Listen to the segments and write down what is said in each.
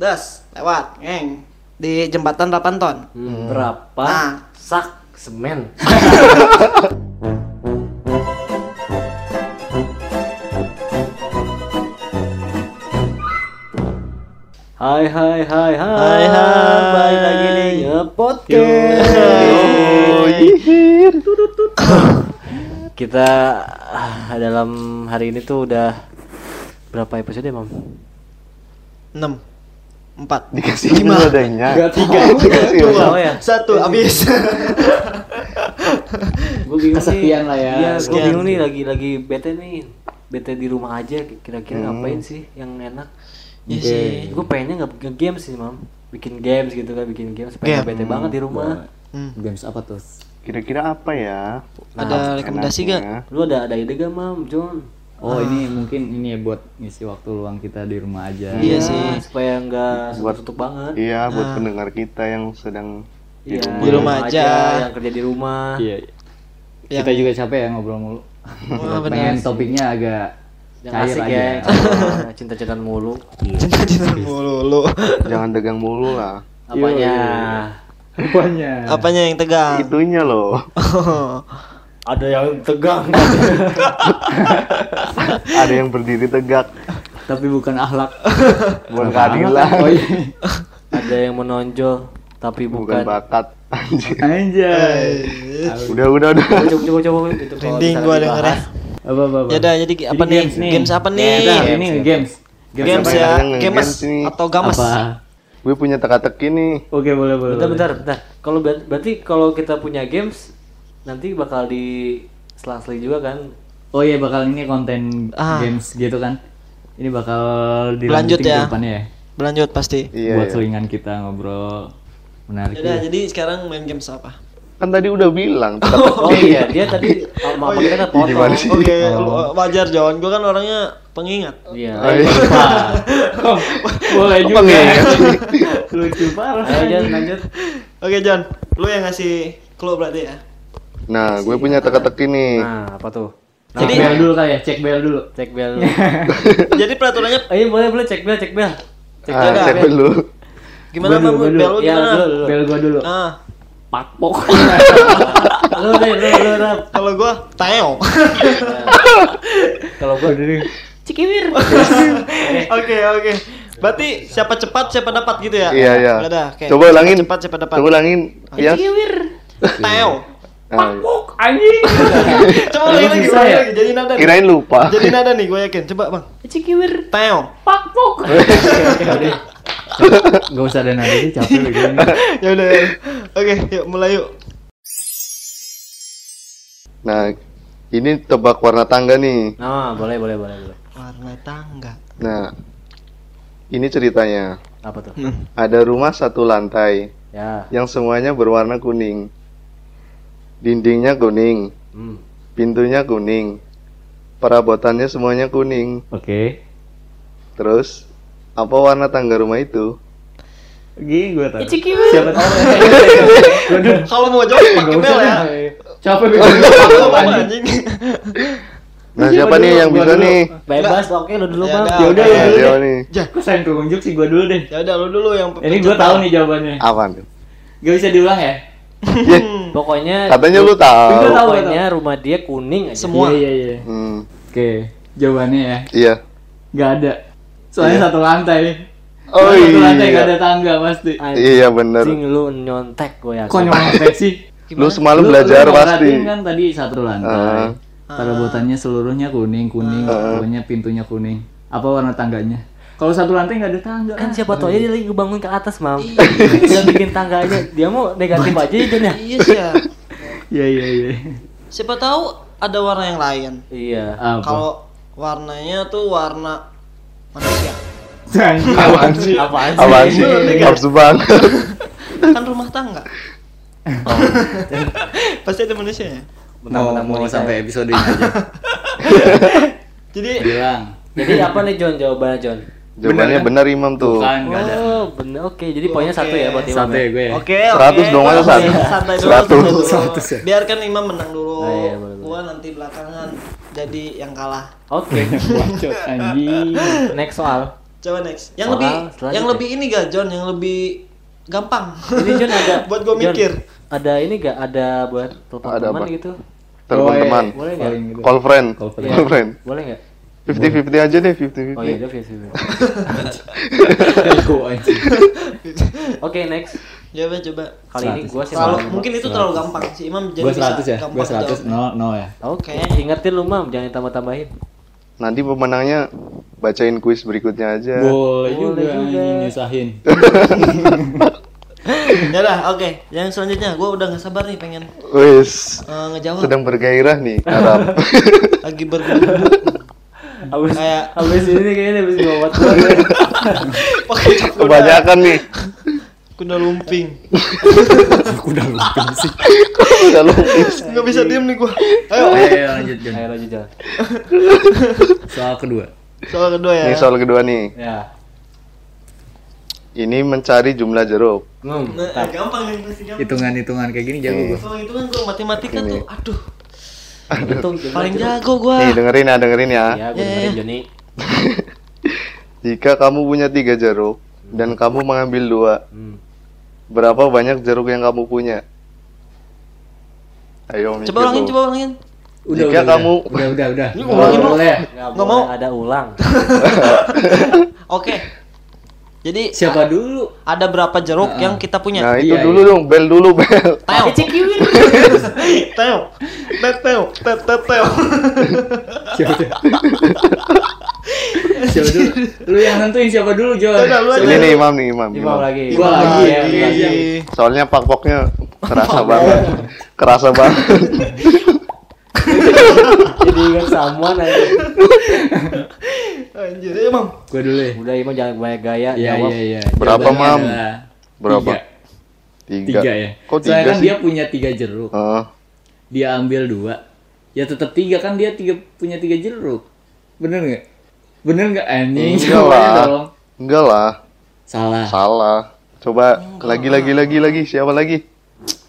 Das, lewat, ngeng. Di jembatan 8 ton. Hmm, Berapa Nah. sak semen? Hai hai hai hai Hai, hai. Balik lagi di ngepodcast Kita ah, dalam hari ini tuh udah Berapa episode mam? 6 4 Dikasih dulu adanya. Tiga Dikasih Dua. ya? Satu habis Gue bingung Kesekian nih. lah ya. Iya, gue bingung nih lagi lagi bete nih. Bete di rumah aja kira-kira ngapain sih yang enak? Iya sih. Gue pengennya nggak bikin games sih, Mam. Bikin games gitu kan, bikin games. Pengen Game. bete banget di rumah. Hmm. Games apa tuh? Kira-kira apa ya? Ada rekomendasi gak? Lu ada ada ide gak, Mam? John? Oh ini mungkin ini ya buat ngisi waktu luang kita di rumah aja. Iya Ya, sih. Supaya nggak Buat- tutup banget. Iya, buat Ah. pendengar kita yang sedang di Iya, rumah. Di rumah aja. yang kerja di rumah. Iya. Yang- Kita juga capek ya ngobrol mulu. Wah, benar Pengen sih. topiknya agak Yang cair asik aja. ya, cinta-cintaan mulu. Cinta-cinta mulu lu. Jangan tegang mulu lah. Apanya? Rupanya. Apanya yang tegang? Itunya loh. Ada yang tegang. Ada yang berdiri tegak. Tapi bukan akhlak. Bukan keadilan. Oh iya. ada yang menonjol tapi Bukan bukan. bakat. Anjir. Anjay. Udah, udah, udah. Coba coba coba itu kalau Merinding gua dibahas. dengernya. Apa apa? apa? Ya udah, jadi apa nih? Games apa nih? Games, Games, ini games. Games apa ya, games ini? atau games. Apa? Gue punya teka-teki nih. Oke boleh boleh. Bentar boleh. bentar bentar. Kalau ber- berarti kalau kita punya games nanti bakal di selang-seling juga kan? Oh iya bakal ini konten Ah. games gitu kan. Ini bakal dilanjutin ya. depannya ya. Berlanjut pasti. Iya, buat iya. selingan kita ngobrol menarik. Ya udah, juga. jadi sekarang main games apa? Kan tadi udah bilang. Oh iya, dia tadi oh, maaf Oh, iya. potong. Gimana sih? Oke, lu- wajar Jon. Gua kan orangnya pengingat. Iya. Oh, iya. boleh juga. ya? Lucu parah. Ayo Jan lanjut. Oke, Jon. Lu yang ngasih clue berarti ya. Nah, gue punya teka-teki nih. Nah, apa tuh? Cek Jadi- bel dulu kali ya, cek bel dulu. Cek bel. jadi peraturannya Ayo boleh boleh cek bel cek bel. Cek Ah, bel. cek Bel. dulu. gimana dulu, Bang? dulu. Bel lu Iya, gimana? dulu, dulu. Bel gua dulu. Ah, Pakpok. Lu deh, lu lu Rap. kalau gua Teo. Kalau gua Cikiwir. Oke, oke. Berarti siapa cepat siapa dapat gitu ya? Iya, iya. Udah, oke. Coba ulangin. Cepat siapa dapat. Coba ulangin. Ya. Cikiwir. Teo. Nah, Anjing. Coba lagi, ya? lagi. Jadi nada. nih. kirain lupa. Jadi nada nih, gue yakin. Coba, Bang. Cikiwir. Teo. Pakpok. Gak usah ada nada sih capek begini. ya udah. ya. Oke, yuk mulai yuk. Nah, ini tebak warna tangga nih. Nah, boleh boleh boleh boleh. Warna tangga. Nah, ini ceritanya. Apa tuh? Ada rumah satu lantai Ya. yang semuanya berwarna kuning. Dindingnya kuning, Hmm. pintunya kuning, perabotannya semuanya kuning. Oke. Terus, apa warna tangga rumah itu? Gini gue tahu. Cikiwir. Siapa tahu? Kalau mau jawab pakai bel ya. Capek anjing? Nah, siapa nih yang bisa nih? Bebas, oke lu dulu Ya bang. udah. Ya udah Oke. lu dulu siapa deh. nih? Kok sayang tunjuk sih gue dulu deh. Ya udah lu dulu yang Ini gue tahu nih jawabannya. Apaan? Gak bisa diulang ya? Ya, Pokoknya katanya lu tahu. tahu. pokoknya rumah dia kuning aja. Semua. Iya iya iya. Hmm, Oke, jawabannya ya. iya. Gak ada. Soalnya Iya. satu lantai. Oh Satu lantai gak iya. ada tangga pasti. Iya bener. Anjing lu nyontek gue yakin. Kok nyontek sih? Lu semalu Lu- belajar lu pasti. merhatiin kan tadi satu lantai. Ah. Perabotannya seluruhnya kuning, kuning, pokoknya pintunya kuning. Apa warna tangganya? Kalau satu lantai nggak ada tangga. Kan siapa tahu aja dia lagi ngebangun ke atas, Mam. Dia bikin tangga aja. Dia mau negatif aja itu ya. Iya sih ya. Iya iya iya. Siapa tahu ada warna yang lain. Iya. Kalau warnanya tuh warna manusia. Apaan sih? Apaan sih? Apaan sih? Nafsu banget. Kan rumah tangga. Pasti ada manusia ya. mau Bentar-bentar mau nikah sampai episode ini aja. Jadi Bilang. Jadi apa nih John jawabannya John? Jawabannya kan? benar Imam tuh. Bukan, nggak ada. Oh, bener. Oke, jadi poinnya satu ya buat Imam. Satu ya gue ya. Oke, Seratus oke. dong, masa Oke, satu? Santai dulu, Seratus. santai dulu. Seratus ya? Biarkan Imam menang dulu. Oh, iya, boleh, boleh. Gua nanti belakangan jadi yang kalah. Oke. Bacot anjing. Next soal. Coba next. Yang Soal lebih selanjutnya. yang lebih ini gak John, yang lebih gampang. Ini John ada buat gue John, mikir. Ada ini gak ada buat telepon Ada teman apa? gitu? Telepon Oh, iya. teman. Boleh nggak? Paling gitu. Call friend. Call friend. Call friend. Nggak? 50-50 aja deh, 50-50. Oh iya, udah via via. Ego anjing. Oke, next. Coba coba. Kali ini gua sih Terlalu, malah- mungkin itu terlalu gampang sih Imam jadi Gua bisa 100 ya. gampang Gua 100 jawab. no no ya. Oke, ingetin lu mam, jangan tambah-tambahin. Nanti pemenangnya bacain kuis berikutnya aja. Boleh Boleh juga juga. nyusahin. Ya udah, oke. Yang selanjutnya gua udah nggak sabar nih pengen Wis, eh, ngejawab. sedang bergairah nih Arab. Lagi bergebu Abis, Kayak- abis ini kayaknya abis ngawat pakai kuda. Kebanyakan nih. Kuda lumping. Udah lupa sih. Udah lupis. Nggak bisa diem nih gua. Ayo. Ayo lanjut Jon. Ayo lanjut. Soal kedua. Soal kedua ya. Ini soal kedua nih. Ya. Ini mencari jumlah jeruk. Hmm. Nah, gampang masih gampang. Hitungan-hitungan kayak gini jago gua. Soal itu kan gua matematika tuh, aduh, Jumlah paling jago gua. Nih dengerin ya, dengerin ya. Ya, gue Ya, dengerin ya. Joni. Jika kamu punya tiga jeruk dan kamu mengambil dua, Hmm. berapa banyak jeruk yang kamu punya? Ayo mikir Coba ulangin, tuh. coba ulangin. Udah, Jika udah, kamu- udah, udah, udah. Ini Nggak ulangin, Nggak boleh mau. ada ulang. Oke. Jadi Siapa dulu? ada berapa jeruk yang kita Nah punya? itu Iya, dulu iya. dong, bel dulu bel. Teo. Teo. Teo. Teo. Teo. Teo. Siapa dulu? Lu yang nentuin siapa dulu, Jon? Ini nih imam nih imam. Imam lagi. Gua lagi, ya, lagi. Soalnya pakpoknya kerasa banget, kerasa banget. Jadi ingat samuan aja. Anjir, ya, Mam. Gua dulu ya. Udah Imam jangan banyak gaya. Iya, jawab. iya, iya. Berapa, Jawabannya Mam? adalah Berapa? Tiga. Tiga. Tiga ya. Kok Soalnya tiga kan sih? dia punya tiga jeruk. Heeh. Dia ambil dua. Ya tetap tiga kan dia tiga punya tiga jeruk. Bener nggak? Bener nggak anjing? Enggak lah. dong. Enggak lah, Salah. salah. Coba lagi lagi lagi lagi siapa lagi?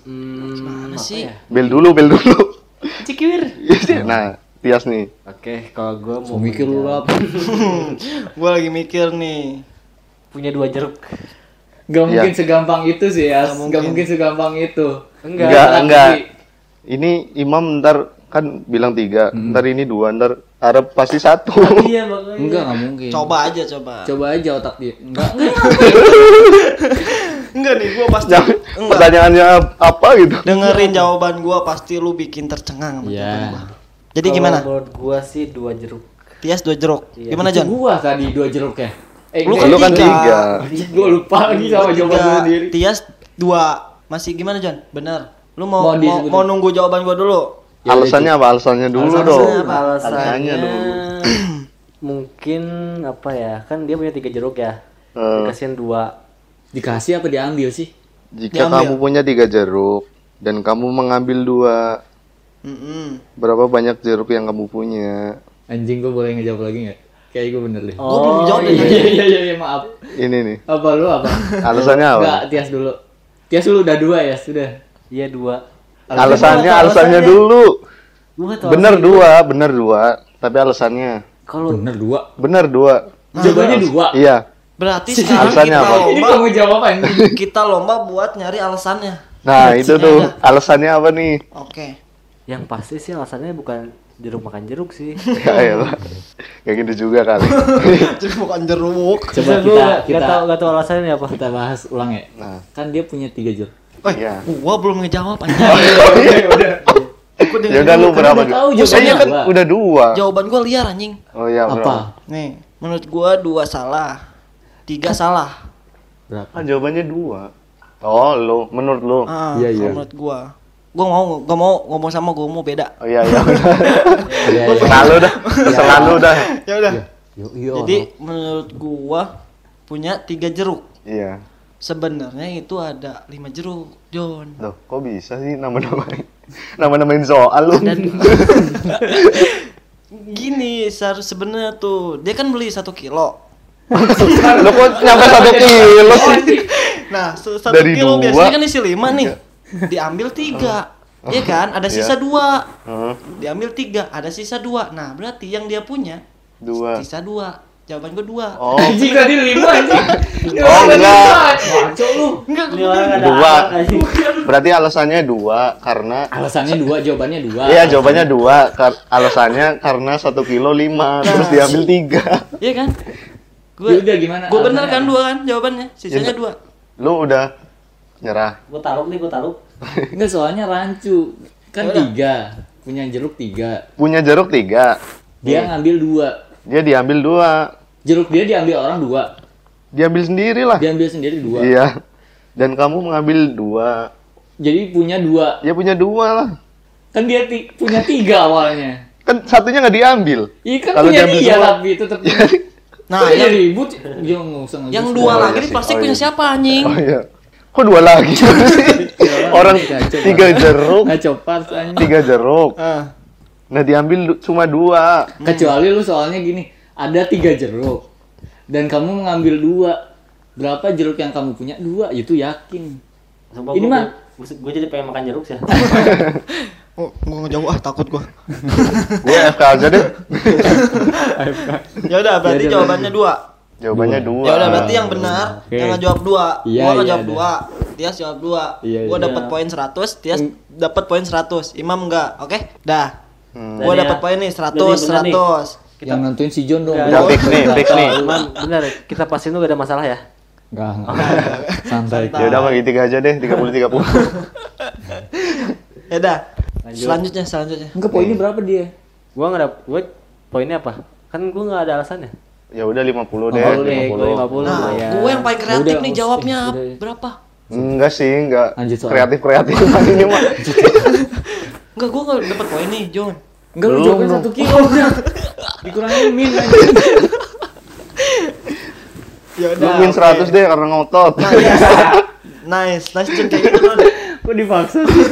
Hmm, Mana sih? Bel dulu, bel dulu. Cikiwir. nah, Tias nih. Oke, kalau gue mau mikir lu apa? Gua lagi mikir nih. punya dua jeruk. Gak mungkin Iya. segampang itu sih ya. Nggak Gak mungkin. mungkin segampang itu. Enggak. Enggak, enggak. Ini Imam ntar kan bilang tiga, ntar ini dua, ntar Arab pasti satu. Iya makanya. Enggak, nggak mungkin. Coba aja coba. Coba aja otak dia. Enggak, enggak. Enggak nih, gua pasti Jangan- enggak. Pertanyaannya apa gitu? Dengerin jawaban gua pasti lu bikin tercengang sama Iya. jawaban gua. Jadi Kalau gimana? Menurut gua sih dua jeruk. Tias dua jeruk. Iya. Gimana, Jon? Gua tadi dua jeruknya. Eh, Lu kan Lu kan tiga. tiga. Gua lupa lagi sama jawaban gua sendiri. Tias dua. Masih gimana, Jon? Bener. Lu mau Mau mau, mau nunggu jawaban gua dulu? Ya Alasannya apa? Alasannya dulu Alasannya dong. apa? Alasannya Alasannya dulu. mungkin apa ya? Kan dia punya tiga jeruk ya. Eh, Dikasihin dua. Dikasih apa diambil sih? jika Diambil. kamu punya tiga jeruk dan kamu mengambil dua, Mm-mm. berapa banyak jeruk yang kamu punya? Anjing gua boleh ngejawab lagi nggak? Kayak gua bener deh. Gua belum jawab deh. iya, iya, iya, iya, iya, maaf. Ini nih. Apa lu apa? Alasannya apa? Enggak, Tias dulu. Tias dulu udah dua ya, sudah. Iya dua. Alasannya, Alasannya- alasannya dulu. Gua Bener dua, bener dua. Tapi alasannya Kalau Bener dua. bener dua. Jawabannya dua. Iya. Berarti sekarang Alasannya kita apa? Ini lomba kamu jawab kita lomba buat nyari alasannya. Nah itu tuh ada. alasannya apa nih? Oke. yang pasti sih alasannya bukan jeruk makan jeruk sih. Ya elah. Kayak gitu juga kali. Jadi bukan jeruk. Coba kita kita nggak tahu nggak tahu alasannya apa. kita bahas ulang ya. Nah. Kan dia punya tiga jeruk. Eh, Iya. gua belum ngejawab anjing. Gua Ya dengerin udah lu berapa? udah tahu dulu? jawabannya Saya kan dua. udah dua. Jawaban gua liar anjing. Oh iya berapa? Apa? Nih, menurut gua dua salah. Tiga salah. Berapa? Ah jawabannya dua. Oh lu, menurut lu? Ah, Iya, iya. menurut gua. Gua mau gua mau ngomong sama gua mau beda. Oh iya iya. Iya, iya. Selalu dah, selalu dah. Ya udah. Yo, yo, Jadi menurut gua punya tiga jeruk. Iya. Sebenarnya itu ada lima jeruk, John. Loh, kok bisa sih nama-namain nama-namain soal lu? Gini, seharus sebenarnya tuh dia kan beli satu kilo. Lu kok nyampe satu kilo sih? Nah, satu Dari kilo dua. biasanya kan isi lima nih. Diambil tiga. Iya kan? Ada sisa Iya. dua. Hah? Diambil tiga, ada sisa dua. Nah, berarti yang dia punya Dua. sisa dua. Jawaban gue dua. Oh, Anjing tadi lima anjing. Oh, enggak. Ngaco lu. Enggak, Dua. berarti alasannya dua karena Alasannya dua, jawabannya dua. Iya jawabannya dua. Kar- alasannya karena satu kilo lima terus diambil tiga. Iya kan? Gue udah gimana? gue bener kan dua kan jawabannya. Sisanya Ya, dua. Lu udah nyerah. Gue taruh nih, gue taruh. Enggak soalnya rancu. Kan Ya udah. tiga. Punya jeruk tiga. Punya jeruk tiga. Dia ngambil dua. Dia diambil dua. Jeruk dia diambil orang dua. Diambil sendiri lah. Diambil sendiri dua. Iya. Dan kamu mengambil dua. Jadi punya dua. Ya punya dua lah. Kan dia ti- punya tiga awalnya. Kan satunya nggak diambil. Iya kan Kalau punya diambil dia semua. tapi tetap. Nah, Kok yang, ribut. Dia nggak usah yang dua Oh, lagi iya nih sih. plastik Oh, punya iya. siapa anjing? Oh iya. Kok dua lagi? Orang tiga jeruk, tiga jeruk. Ah. Nah diambil cuma dua. Kecuali lu soalnya gini, ada tiga jeruk dan kamu mengambil dua. Berapa jeruk yang kamu punya? Dua, itu yakin. Sumpah Ini gua- mah- Gue jadi pengen makan jeruk sih. Oh, gue ngejauh ah takut gue. Gue FK aja deh. ya udah berarti Ya udah, jawabannya dua. Jawabannya dua. Ya udah berarti yang benar Oke. yang ngejawab dua. Iya, gua iya, ngejawab ada. dua. Tias jawab dua. Iya, gua iya. dapat poin 100, Tias dapat poin 100. Imam enggak. Oke? Dah. Hmm. Gua dapat ya. poin nih 100 Jadi benar nih. 100. Yang nentuin si John dong. Udah fix nih, fix nih. Cuman bener, kita pastiin tuh gak ada masalah ya. Enggak, enggak. Santai. Ya udah bagi tiga aja deh, 30 30. Ya udah. Lanjut. Selanjutnya selanjutnya. Enggak poinnya berapa dia? Gue nggak dapet, gue poinnya apa? Kan gue nggak ada alasannya. Ya udah 50 deh, 50 deh, gue 50. 50 Nah, ya. gue yang paling kreatif Udah, nih udah, jawabnya udah. berapa? Enggak sih, enggak. Kreatif-kreatif ini mah. Enggak, gue enggak dapat poin nih, John. Enggak lu belum. satu kilo udah. Dikurangin min aja. Ya Lu min 100 deh karena ngotot. Nice, nice John kayak gitu. Kok dipaksa sih?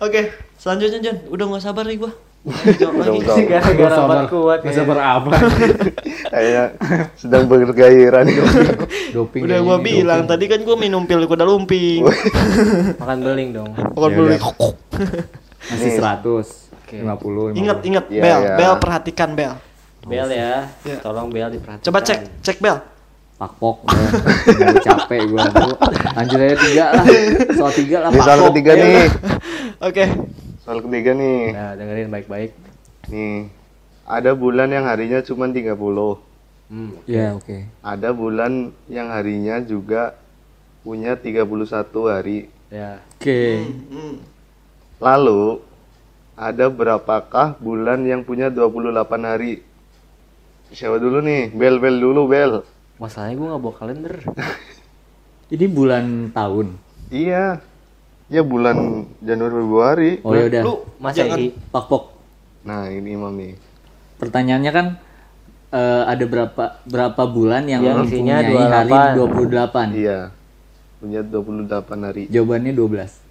Oke, selanjutnya John. Udah nggak sabar nih gua. Jawab Udah, lagi. udah. Gara-gara obat kuat. Gak ya. sabar apa? Kayaknya sedang bergairah nih. Doping. Udah gua bilang tadi kan gua minum pil kuda lumping. Makan beling dong. Bukan Ya beli. udah. Masih 100. Oke. 50. Ingat, ingat, Iya, Bel, iya. Bel perhatikan Bel. Bel ya, Ya. tolong Bel diperhatikan. Coba cek, cek Bel. Pakpok. Udah capek gua. Gua Lanjut aja tiga lah. Soal tiga lah. Nih soal pakpok. ketiga nih. lah. Oke. Soal ketiga nih. Nah, dengerin baik-baik. Nih. Ada bulan yang harinya cuma 30. Hmm. Ya oke. Ada bulan yang harinya juga punya 31 hari. Ya. Oke. Hmm. Lalu ada berapakah bulan yang punya 28 hari? Siapa dulu nih? Bel, bel dulu, bel. Masalahnya gue nggak bawa kalender. Ini bulan tahun. Iya. Ya bulan Januari Februari. Oh ya udah. Lu Masa jangan i- Pakpok. Nah, ini Imam nih. Pertanyaannya kan eh, ada berapa berapa bulan yang isinya mempunyai hari 28? 28. Iya. Punya 28 hari. Jawabannya 12.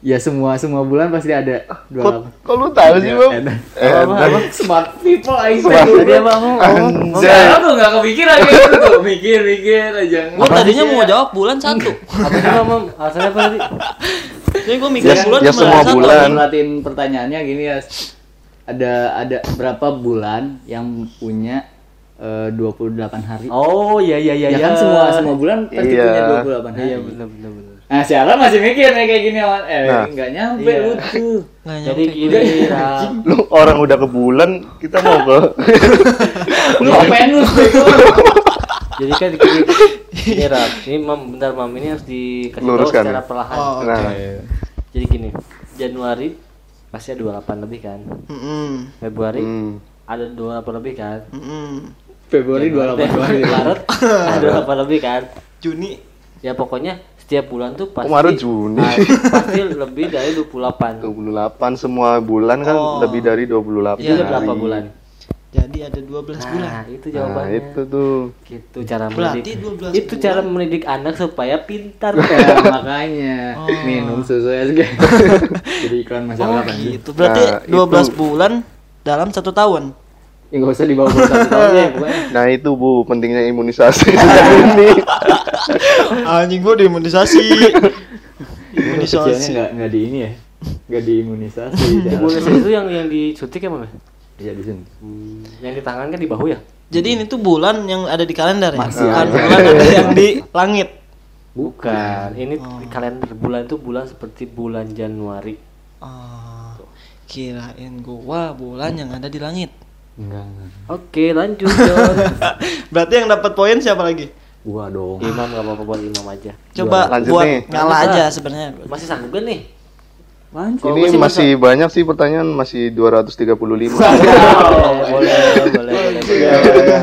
Ya semua semua bulan pasti ada Kok, 28. kok lu tahu sih, Bang? Edan. Eh, Apa, apa? Smart people teh. Tadi apa ngomong? Anjay. Sekarang tuh gak kepikiran kayak gitu tuh. Mikir, mikir aja. Gua tadinya mau jawab bulan satu. Apa sih Mam? Alasannya apa tadi? Jadi gua mikir Ya, bulan ya cuma semua satu. bulan. Perhatiin pertanyaannya gini ya. Ada ada berapa bulan yang punya eh, 28 hari? Oh iya iya iya. ya kan semua semua bulan pasti Iya. punya 28 hari. Iya benar benar benar. Nah, siaran masih mikir nih kayak gini awan. Eh, Nah. nggak nyampe Iya. lu tuh. Nggak Jadi gini, Ram. Lu orang udah ke bulan, kita mau ke Lu bego? Jadi kan gini, ini Ram, ini mam, bentar mam, ini harus dikasih Luruskan. secara perlahan. Oh, Nah, Jadi gini, Januari pasti ada 28 lebih kan. Mm-mm. Februari hmm. ada 28 lebih kan. Mm-mm. Februari 28 Februari, doang. Maret ada 28 lebih kan. Juni. Ya pokoknya setiap bulan tuh pasti Kemarin Juni. Ah, pasti lebih dari 28. 28 semua bulan kan Oh. lebih dari 28 Itu Iya. ada berapa hari. bulan? Jadi ada 12 bulan. Nah, itu Nah, jawabannya. itu tuh. Gitu cara Berarti mendidik. 12 Itu bulan. cara mendidik anak supaya pintar. Ya, makanya Oh. minum susu SG. Jadi iklan Oh masalah kan. gitu. Berarti Nah, 12 itu. bulan dalam satu tahun. Ya enggak usah dibawa bawa satu tahun ya pokoknya. Nah, itu Bu, pentingnya imunisasi sejak ini. Anjing gua diimunisasi. Kecilnya enggak enggak di ini ya. Enggak diimunisasi. Imunisasi itu yang yang disuntik ya, Mam? Iya di sini. Hmm, yang di tangan kan di bahu ya? Jadi ini tuh bulan yang ada di kalender ya? Masih Bukan ada. bulan ada yang di langit. Bukan. Ini Oh. kalender bulan itu bulan seperti bulan Januari. Oh, kirain gua bulan yang ada di langit. Enggak. Oke, lanjut John. Berarti yang dapat poin siapa lagi? Gua dong. imam gak apa-apa buat imam aja. Coba Lanjut buat nih. ngalah Lanjut, aja sebenarnya. Masih sanggup gak nih? Lanjut. Ini gua sih masih banyak sih pertanyaan, masih 235. boleh, boleh, boleh, boleh.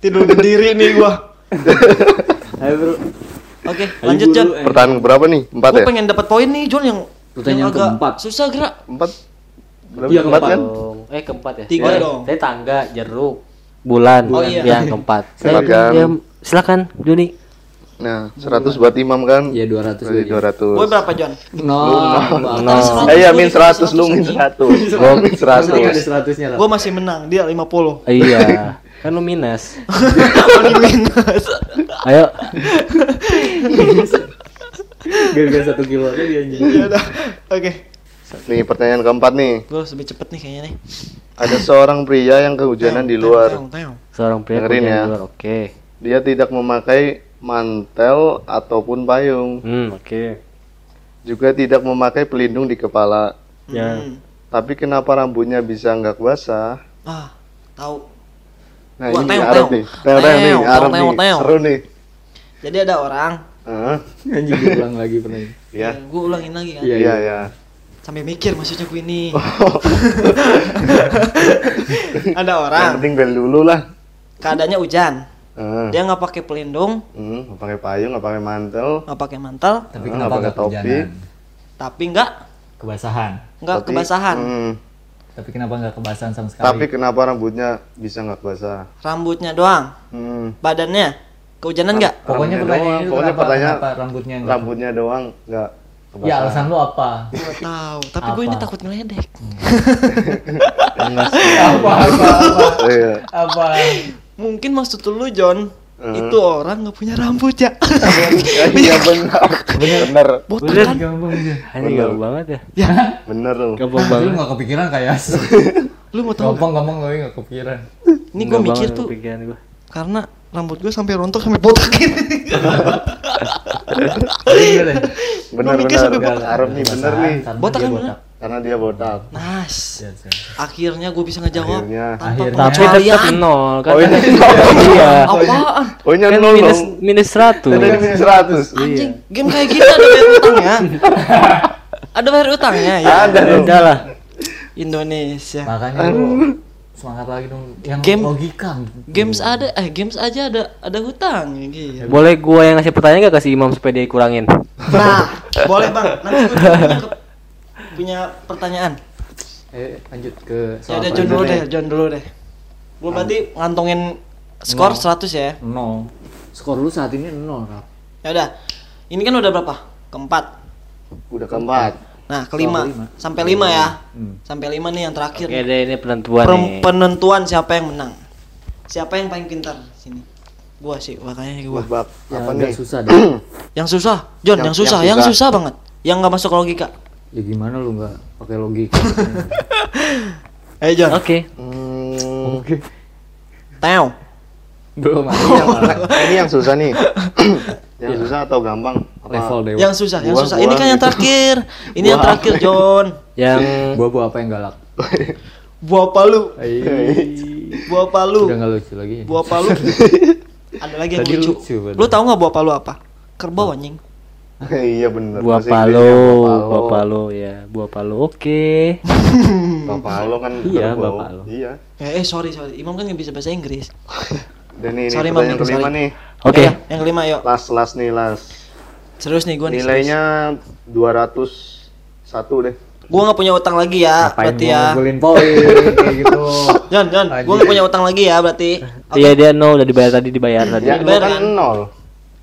Tidur berdiri nih gua. Ayo bro. Oke, lanjut John. Pertanyaan berapa nih? Empat Gua ya? pengen dapat poin nih John yang Pertanyaan yang agak keempat. susah gerak. Empat? Berapa? Iya, Empat keempat. kan? Dong. Eh keempat ya? Tiga Saya- dong. Saya tangga, jeruk, bulan, Oh, iya. yang keempat. Silakan. Saya- ya, silakan, Juni. Nah, 100 buat imam kan? Iya 200 Berarti lagi. 200. Boy berapa John? No. No. Eh, iya, min 100 lu min 100. Gua min Penting ada 100. 100-nya lah. Gua masih menang, dia 50. Iya. Kan lu minus. Minus. Ayo. Gara-gara 1 kilo aja dia anjing. Ya udah. Oke. Nih, pertanyaan keempat nih. Gua harus lebih cepet nih kayaknya nih. Ada seorang pria yang kehujanan di luar. Seorang pria Dengerin ya. luar. Oke. Dia tidak memakai mantel ataupun payung. Hmm, oke. Juga tidak memakai pelindung di kepala. Ya. Hmm. Tapi kenapa rambutnya bisa nggak basah? Ah, tahu. Nah, Wah, ini Arab nih. Teong nih, Arab nih. Seru nih. Jadi ada orang, Hah? Anjing diulang lagi pertanyaan. Ya. gue ulangin lagi kan. Iya, Iya, ya. Sampai mikir maksudnya gue ini. Oh. ada Yang orang, penting bel dulu lah. keadaannya hujan. Heeh. Dia nggak pakai pelindung, Hmm, nggak pakai payung, nggak pakai mantel. nggak pakai mantel, Tapi Ah, kenapa pakai topi. kehujanan? tapi nggak Kebasahan. nggak Tapi- kebasahan. Hmm. Tapi kenapa enggak kebasahan sama sekali? Tapi kenapa rambutnya bisa nggak basah? Rambutnya doang, Hmm. badannya kehujanan nggak? pokoknya pertanyaan doang. Pokoknya pertanyaan rambutnya enggak? Rambutnya doang nggak Ya alasan lu apa? Gue tahu, tapi gue ini takut ngeledek. apa apa apa? Iya. apa? Mungkin maksud lu John, Hmm. itu orang nggak punya rambut ya. Iya benar. Benar. Botak Bener. kan? Gampang aja. Ini gampang banget ya. Ya, Benar lu. Gampang Lu banget. enggak kepikiran kayak lu mau tahu? nggak? Gampang gampang tapi enggak kepikiran. Ini gue mikir tuh karena rambut gue sampai rontok sampai botak ini. Iya benar. sampai botak. Arab nih benar nih. Karena Botak dia kan botak. Karena dia botak. Nice. Iya, iya. Akhirnya gue bisa ngejawab Akhirnya. tanpa Akhirnya. Tapi tetap nol kan. Oh, ini Iya. Apaan? Poinnya Kan nol minus minus 100. Ada minus 100. Anjing, game kayak gini ada bayar utangnya. ada bayar utangnya ya. Ada. Udah lah. Indonesia. Makanya semangat lagi dong. Yang Game- logika. Games ada eh games aja ada ada hutang gitu. Boleh gua yang ngasih pertanyaan gak kasih Imam supaya dia kurangin? Nah, boleh Bang. Nanti gue punya, pertanyaan. Eh lanjut ke Ya soal udah John dulu deh. John dulu deh. Gue berarti ngantongin skor Nol. 100 ya. Nol. Skor lu saat ini nol. Ya udah. Ini kan udah berapa? Keempat. Udah keempat. Nah, kelima. kelima. Sampai lima ya. Hmm. Sampai lima nih yang terakhir. Oke deh ini penentuan Pem- nih. penentuan siapa yang menang. Siapa yang paling pintar sini? Gua sih, makanya gua. Bab Yang apa nih? susah deh. Yang susah, John, yang, Yang- susah, yang yang susah. susah banget. Yang nggak masuk logika. ya gimana lu nggak pakai logika? Ayo John. Oke. Hmm, Teo. Belum ini, yang, ini yang susah nih. yang susah atau gampang? Apa? level dewa. Yang susah, yang Buah- susah. Ini buah kan yang gitu. terakhir. Ini yang terakhir, apa? John. Yang Buah-buah apa yang galak? Buah palu. Buah palu. Udah nggak lucu lagi. Buah palu. Ada lagi yang Tadi lucu. Lu tahu nggak buah palu apa? Kerbau anjing. iya bener. buah palo, Inggrisnya buah palo ya, buah palo. Oke. Buah palo kan Iya, kerbau. buah palo. Iya. Eh, eh sorry sorry. Imam kan nggak bisa bahasa Inggris. Dan ini, ini Sorry, pertanyaan kelima nih. Oke. Ya, yang kelima yuk. Last last nih last. Serius nih gua nih. Nilainya 201 deh. Gua nggak punya utang lagi ya, Ngapain berarti gua ya. ngobrolin poin kayak gitu. Jon, Jon, gua nggak punya utang lagi ya, berarti. Iya dia nol udah dibayar tadi dibayar tadi. Ya, dibayar lu kan kan? nol.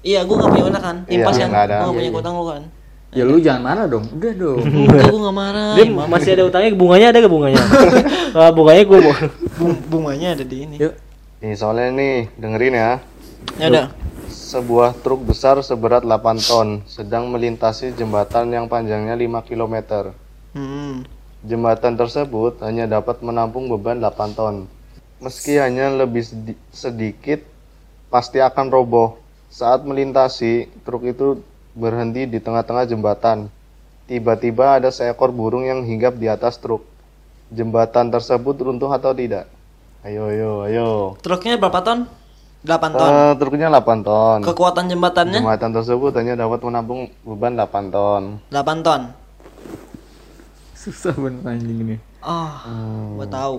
Iya, gua nggak punya utang kan. Iya, Impas kan. nggak ada. Gua nggak Iya, punya iya. utang lu kan. Ya lu jangan marah dong. Udah dong. Enggak, gua nggak marah. Dia masih ada utangnya bunganya ada gak bunganya? Kalau bunganya gua mau. Bung- bunganya ada di ini. Yuk. Nih soalnya nih dengerin ya. Ya udah. Sebuah truk besar seberat 8 ton sedang melintasi jembatan yang panjangnya 5 km. Hmm. Jembatan tersebut hanya dapat menampung beban 8 ton. Meski hanya lebih sedi- sedikit, pasti akan roboh. Saat melintasi, truk itu berhenti di tengah-tengah jembatan. Tiba-tiba ada seekor burung yang hinggap di atas truk. Jembatan tersebut runtuh atau tidak? Ayo, ayo, ayo. Truknya berapa ton? 8 ton. Eh, truknya 8 ton. Kekuatan jembatannya Jembatan tersebut hanya dapat menampung beban 8 ton. 8 ton. Susah bener anjing ini. Oh, gua tahu.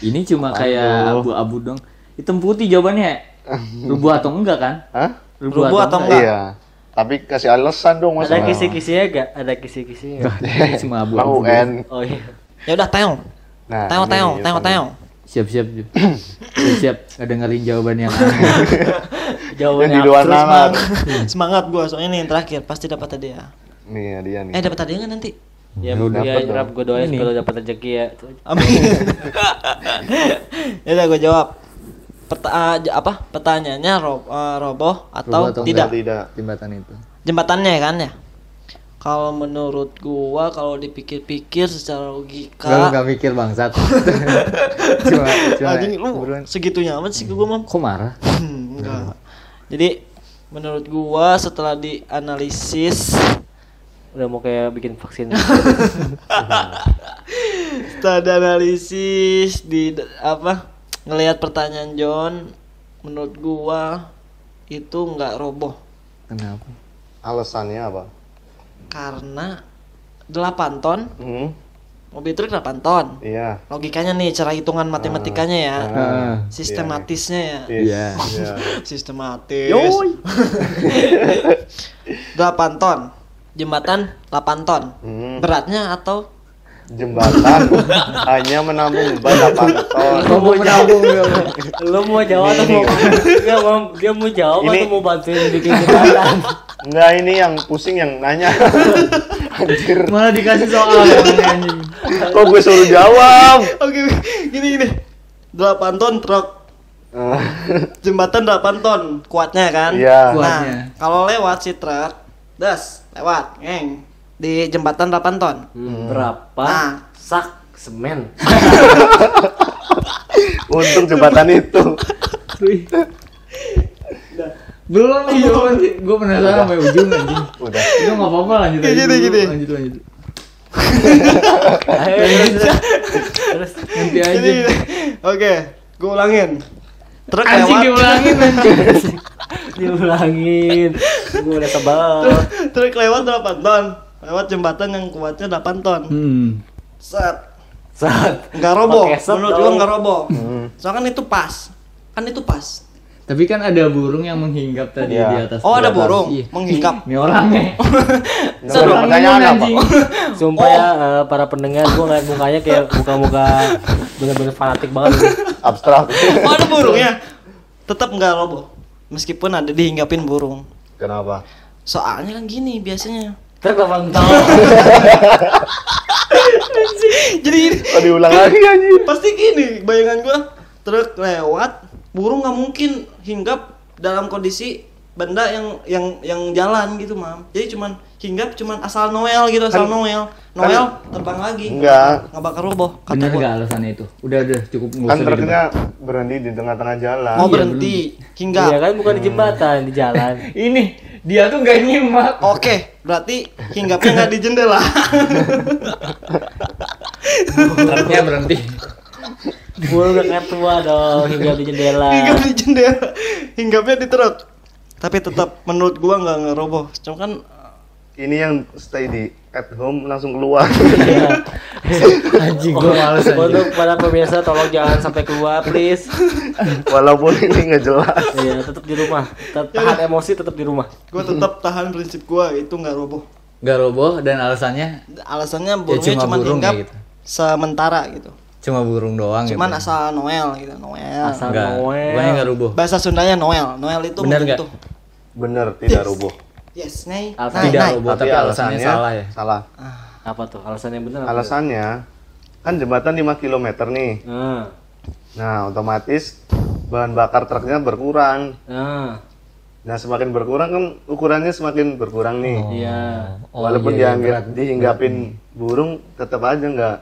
Ini cuma kayak abu-abu dong. Hitam putih jawabannya. Rubuh atau enggak kan? Hah? Rubuh atau enggak? Iya. Tapi kasih alasan dong mas. Ada kisi-kisinya gak? Ada kisi-kisinya gak? Ini cuma Bang abu-abu. UN. Oh iya. Ya udah, teong. Nah, Teong, ini teong, ya, teong, Bang. teong. Siap siap siap. siap siap. Nggak dengerin jawaban yang aneh. Jawabannya Yang di luar nalar. Bang. Semangat gua, soalnya ini yang terakhir pasti dapat hadiah. Nih ya, dia nih. Eh, dapat hadiah nggak nanti? Ya, udah, ya, dapet Rap gue doain lo dapet rezeki ya. Amin. ya udah gua jawab. Perta ah, j- apa? Pertanyaannya ro- eh, roboh atau, Roboh atau tidak? Tidak. Jembatan itu. Jembatannya kan ya? Kalau menurut gua kalau dipikir-pikir secara Gak, logika gak mikir bangsat. cuma cuma anjing lu buruan. segitunya amat sih gua mah. Kok marah? Hmm, enggak. Jadi menurut gua setelah dianalisis Udah mau kayak bikin vaksin. setelah dianalisis di apa ngelihat pertanyaan John menurut gua itu nggak roboh Kenapa? Alasannya apa? Karena 8 ton. Hmm, mobil truk 8 ton. Iya. logikanya nih cara hitungan matematikanya ya. Ah, sistematisnya ya. Iya. Iya. Iya. sistematis. 8 ton. Jembatan 8 ton. Hmm, beratnya atau? Jembatan. Hanya menampung beban 8 ton. Lo mau jawab? Lo mau jawab atau mau? Dia mau dia mau jawab Ini- atau mau bantuin bikin jembatan? Enggak ini yang pusing yang nanya. Anjir. Malah dikasih soal anjing. Kok gue suruh jawab? oke gini gini 8 ton truk jembatan 8 ton kuatnya kan Iya. Kuatnya. nah kalau lewat si truk das lewat ngeng di jembatan 8 ton Hmm, berapa Nah. sak semen? Untuk jembatan itu. Belum sih. Gue penasaran sampai ujung anjing. Udah. Itu nggak apa-apa lanjut aja Gini, dulu. gini. Lanjut lanjut. Ayo terus. Terus Nanti aja. Gini, oke gue ulangin truk Anjing lewat diulangin anjing. diulangin. Gue udah sebel. truk lewat 8 ton lewat jembatan yang kuatnya 8 ton Hmm. set Saat nggak roboh set menurut gua nggak roboh soalnya kan itu pas kan itu pas Tapi kan ada burung yang menghinggap tadi Iya. di atas. oh ada burung Iya. menghinggap Ini orangnya. Ada pertanyaan apa? anjing. Sumpah ya eh, para pendengar gue ngeliat mukanya kayak muka-muka bener-bener fanatik banget. Abstrak. oh ada burungnya tetap nggak roboh meskipun ada dihinggapin burung Kenapa? soalnya kan gini biasanya Terus kapan tahu? jadi Oh diulang lagi anjir. pasti gini bayangan gua truk lewat burung nggak mungkin hinggap dalam kondisi benda yang yang yang jalan gitu mam jadi cuman hinggap cuman asal Noel gitu asal Kan- Noel Noel terbang lagi Enggak. nggak bakal roboh kata Bener nggak alasannya itu? Udah udah cukup nggak Kan truknya berhenti di tengah-tengah jalan. mau Iya, berhenti hinggap Iya kan bukan di jembatan, di jalan. Ini dia tuh nggak nyimak. oke berarti hinggapnya nggak di jendela Truknya berhenti. Gue udah kayak tua dong, hingga di jendela. hinggap di jendela hinggapnya di truk tapi tetap menurut gua nggak ngeroboh cuma kan Ini yang stay di at home langsung keluar. Iya. Anjing gua males anjing. Untuk para pemirsa tolong jangan sampai keluar please. Walaupun ini nggak jelas. Iya, tetap di rumah. Tet- Tahan emosi tetap di rumah. gua tetap tahan prinsip gua itu nggak roboh Nggak roboh dan alasannya alasannya burungnya cuma cuma burung hinggap ya gitu. sementara gitu cuma burung doang cuman gitu. asal Noel gitu Noel Asal Enggak, Noel. pokoknya nggak roboh. bahasa Sundanya Noel Noel itu Bener nggak? Bener tidak rubuh. yes nih Alasan naik tidak naik roboh. tapi alasannya salah ya? Salah. Apa tuh? Alasan yang benar apa? Alasannya kan jembatan 5 km nih. Nah. Nah, otomatis bahan bakar truknya berkurang. Nah. Nah, semakin berkurang kan ukurannya semakin berkurang nih. Iya. Oh, Walaupun iya, iya, dianggap berat. dihinggapin burung tetap aja nggak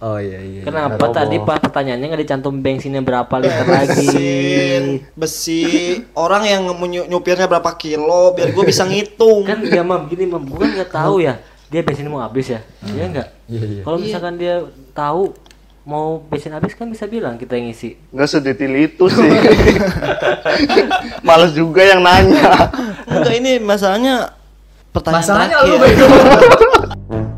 Oh iya iya. Kenapa tadi pas pertanyaannya nggak dicantum bensinnya berapa liter lagi? Mesin, besi, orang yang nyu- nyupirnya berapa kilo biar gue bisa ngitung. kan ya mam gini mam gue kan nggak tahu ya dia bensin mau habis ya iya nggak Iya iya. kalau misalkan dia tahu mau bensin habis kan bisa bilang kita yang ngisi Nggak sedetil itu sih. Males juga yang nanya. Enggak ini masalahnya pertanyaan Masalahnya terakhir. lu bego.